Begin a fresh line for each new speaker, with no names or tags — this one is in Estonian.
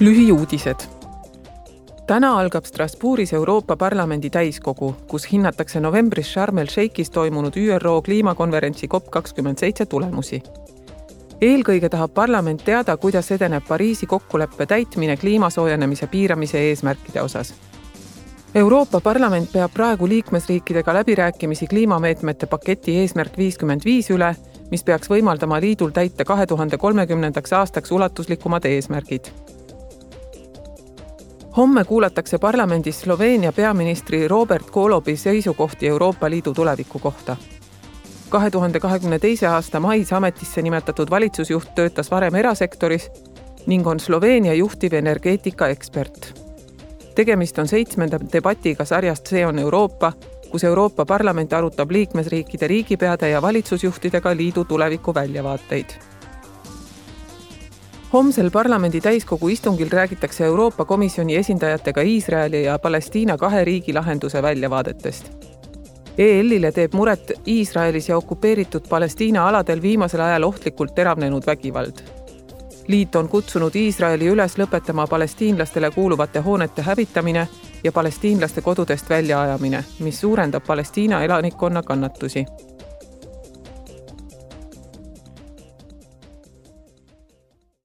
lühiuudised. täna algab Strasbourgis Euroopa Parlamendi täiskogu, kus hinnatakse novembris Sharm el Sheikhis toimunud ÜRO kliimakonverentsi COP kakskümmend seitse tulemusi. eelkõige tahab parlament teada, kuidas edeneb Pariisi kokkuleppe täitmine kliima soojenemise piiramise eesmärkide osas Euroopa Parlament peab praegu liikmesriikidega läbirääkimisi kliimameetmete paketi eesmärk viiskümmend viis üle mis peaks võimaldama liidul täita kahe tuhande kolmekümnendaks aastaks ulatuslikumad eesmärgid. Homme kuulatakse parlamendis Sloveenia peaministri Robert Golobi seisukohti Euroopa Liidu tuleviku kohta. kahe tuhande kahekümne teise aasta mais ametisse nimetatud valitsusjuht töötas varem erasektoris ning on Sloveenia juhtiv energeetikaekspert. tegemist on seitsmenda debatiga sarjast See on Euroopa kus Euroopa Parlament arutab liikmesriikide riigipeade ja valitsusjuhtidega liidu tuleviku väljavaateid. Homsel parlamendi täiskogu istungil räägitakse Euroopa Komisjoni esindajatega Iisraeli ja Palestiina kahe riigi lahenduse väljavaadetest. EL-ile teeb muret Iisraelis ja okupeeritud Palestiina aladel viimasel ajal ohtlikult teravnenud vägivald liit on kutsunud Iisraeli üles lõpetama palestiinlastele kuuluvate hoonete hävitamine ja palestiinlaste kodudest väljaajamine, mis suurendab Palestiina elanikkonna kannatusi